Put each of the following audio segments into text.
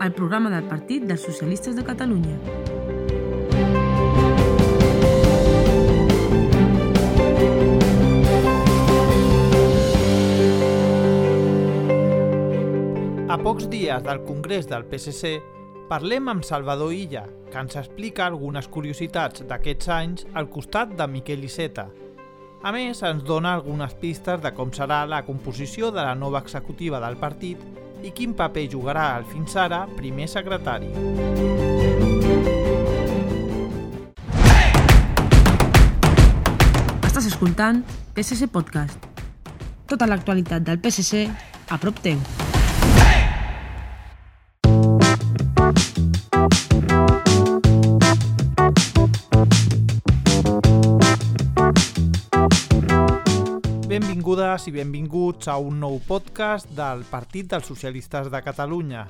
el programa del Partit dels Socialistes de Catalunya. A pocs dies del Congrés del PSC, parlem amb Salvador Illa, que ens explica algunes curiositats d'aquests anys al costat de Miquel Iceta. A més, ens dona algunes pistes de com serà la composició de la nova executiva del partit i quin paper jugarà el fins ara primer secretari. Estàs escoltant PSC Podcast. Tota l'actualitat del PSC a prop teu. Benvingudes i benvinguts a un nou podcast del Partit dels Socialistes de Catalunya.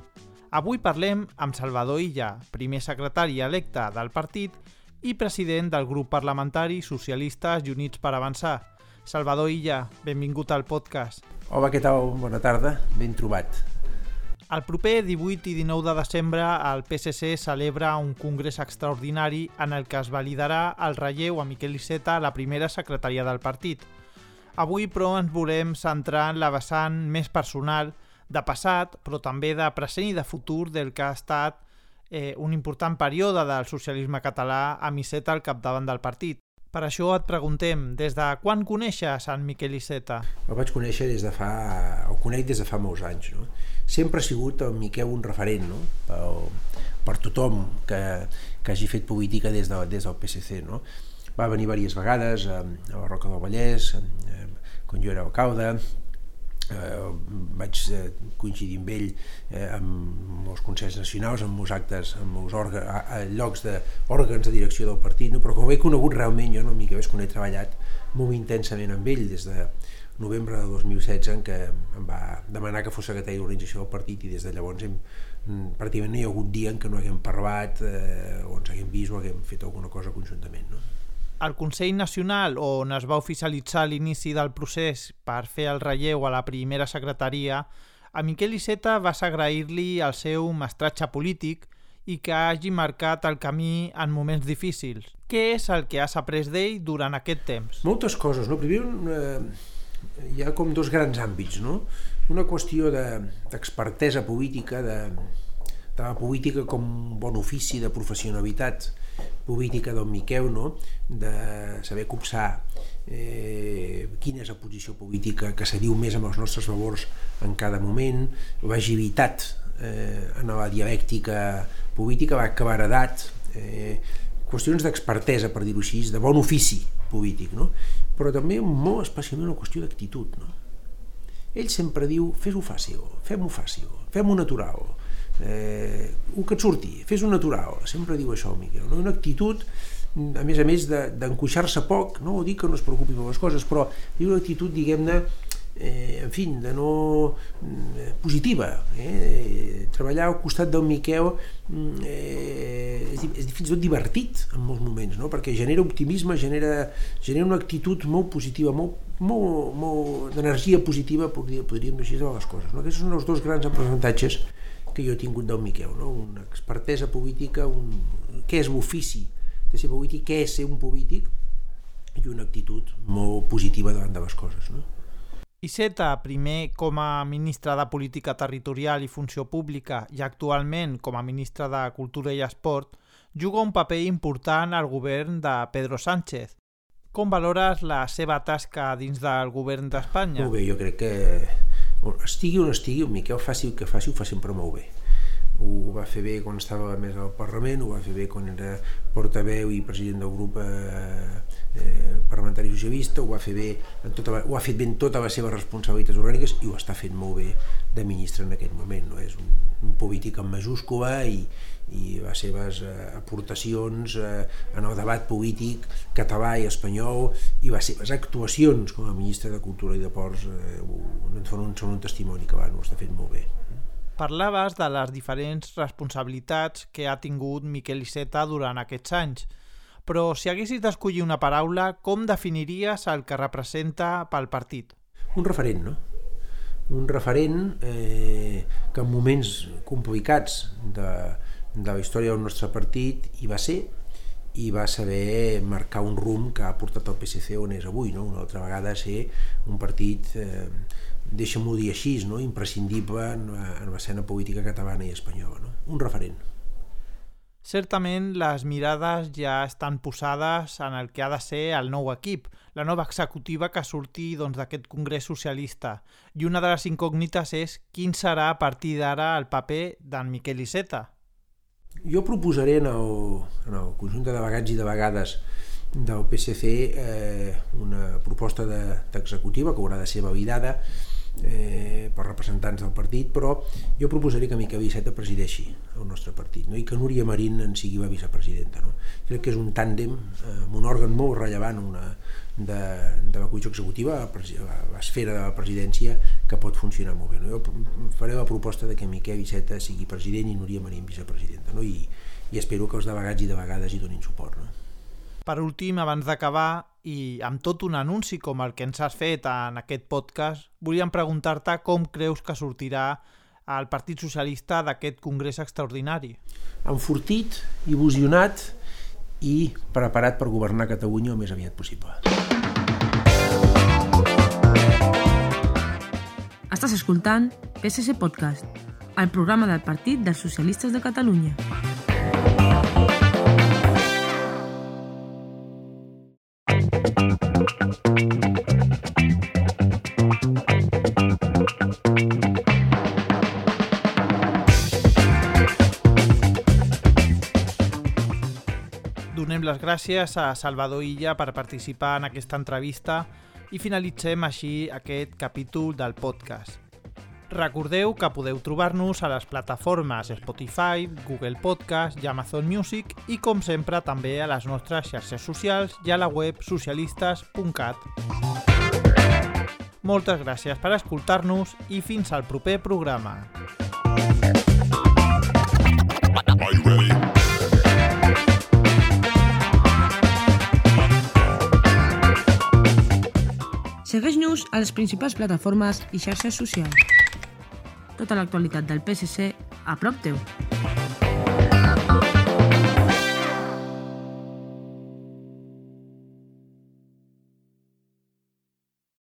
Avui parlem amb Salvador Illa, primer secretari electe del partit i president del grup parlamentari Socialistes i Units per Avançar. Salvador Illa, benvingut al podcast. Hola, què tal? Bona tarda, ben trobat. El proper 18 i 19 de desembre el PSC celebra un congrés extraordinari en el que es validarà el relleu a Miquel Iceta a la primera secretaria del partit. Avui, però, ens volem centrar en la vessant més personal de passat, però també de present i de futur del que ha estat eh, un important període del socialisme català amb Iceta al capdavant del partit. Per això et preguntem, des de quan coneixes en Miquel Iceta? El vaig conèixer des de fa... el conec des de fa molts anys, no? Sempre ha sigut el Miquel un referent, no? Per, per tothom que, que hagi fet política des, de, des del PSC, no? Va venir diverses vegades a, a la Roca del Vallès, a, quan jo era alcalde, eh, vaig eh, coincidir amb ell eh, amb els Consells Nacionals, amb els actes, amb els òrgans, a, a llocs d'òrgans de, de direcció del partit, no? però com he conegut realment, jo no m'hi és quan he treballat molt intensament amb ell des de novembre de 2016 en què em va demanar que fos secretari d'organització del partit i des de llavors hem, pràcticament no hi ha hagut dia en què no haguem parlat eh, o ens haguem vist o haguem fet alguna cosa conjuntament. No? El Consell Nacional, on es va oficialitzar l'inici del procés per fer el relleu a la primera secretaria, a Miquel Iceta va agrair-li el seu mestratge polític i que hagi marcat el camí en moments difícils. Què és el que has après d'ell durant aquest temps? Moltes coses, no? Primer, eh, hi ha com dos grans àmbits, no? Una qüestió d'expertesa de, política, de, de la política com bon ofici de professionalitat política del Miquel, no? de saber copsar eh, quina és la posició política que se diu més amb els nostres valors en cada moment, l'agilitat eh, en la dialèctica política, la claredat, eh, qüestions d'expertesa, per dir-ho així, de bon ofici polític, no? però també molt especialment una qüestió d'actitud. No? Ell sempre diu, fes-ho fàcil, fem-ho fàcil, fem-ho natural, eh, el que et surti, fes-ho natural, sempre diu això el Miquel, no? una actitud a més a més d'encuixar-se poc, no vol dir que no es preocupi per les coses, però diu una actitud, diguem-ne, eh, en fi, de no eh, positiva. Eh? Treballar al costat del Miquel mm, eh, és, és fins i tot divertit en molts moments, no? perquè genera optimisme, genera, genera una actitud molt positiva, molt, molt, molt d'energia positiva, podríem, podríem dir així, de les coses. No? Aquests són els dos grans aprenentatges que jo he tingut del Miquel, no? una expertesa política, un... què és l'ofici de ser polític, què és ser un polític i una actitud molt positiva davant de les coses. No? Iceta, primer com a ministre de Política Territorial i Funció Pública i actualment com a ministre de Cultura i Esport, juga un paper important al govern de Pedro Sánchez. Com valores la seva tasca dins del govern d'Espanya? Molt bé, jo crec que estigui on estigui, el Miquel faci el que faci, ho fa sempre molt bé. Ho va fer bé quan estava més al Parlament, ho va fer bé quan era portaveu i president del grup eh, eh, parlamentari socialista, ho va, fer bé en tota, ho ha fet bé en totes les seves responsabilitats orgàniques i ho està fent molt bé de ministre en aquest moment. No? És un, un polític en majúscula i, i les seves eh, aportacions eh, en el debat polític català i espanyol i les seves actuacions com a ministre de Cultura i de Ports eh, són, un, són un testimoni que va, no, està fent molt bé. Parlaves de les diferents responsabilitats que ha tingut Miquel Iceta durant aquests anys, però si haguessis d'escollir una paraula, com definiries el que representa pel partit? Un referent, no? un referent eh, que en moments complicats de, de la història del nostre partit hi va ser i va saber marcar un rumb que ha portat el PSC on és avui, no? una altra vegada ser un partit, eh, deixa'm-ho dir així, no? imprescindible en, en l'escena política catalana i espanyola, no? un referent. Certament, les mirades ja estan posades en el que ha de ser el nou equip, la nova executiva que surti doncs, d'aquest doncs, Congrés Socialista. I una de les incògnites és quin serà a partir d'ara el paper d'en Miquel Iceta. Jo proposaré en el, en el conjunt de delegats i de vegades del PSC eh, una proposta d'executiva de, que haurà de ser validada eh, per representants del partit, però jo proposaria que Miquel Iceta presideixi el nostre partit no? i que Núria Marín en sigui la vicepresidenta. No? Crec que és un tàndem, eh, un òrgan molt rellevant una, de, de la comissió executiva, l'esfera de la presidència, que pot funcionar molt bé. No? Jo faré la proposta de que Miquel Iceta sigui president i Núria Marín vicepresidenta, no? I, i espero que els delegats i delegades hi donin suport. No? Per últim, abans d'acabar, i amb tot un anunci com el que ens has fet en aquest podcast, volíem preguntar-te com creus que sortirà el Partit Socialista d'aquest congrés extraordinari. Enfortit, il·lusionat i preparat per governar Catalunya el més aviat possible. Estàs escoltant PSC Podcast, el programa del Partit dels Socialistes de Catalunya. Les gràcies a Salvador Illa per participar en aquesta entrevista i finalitzem així aquest capítol del podcast. Recordeu que podeu trobar-nos a les plataformes Spotify, Google Podcast i Amazon Music i, com sempre, també a les nostres xarxes socials i a la web socialistes.cat. Moltes gràcies per escoltar-nos i fins al proper programa. Segueix-nos a les principals plataformes i xarxes socials tota l'actualitat del PSC a prop teu.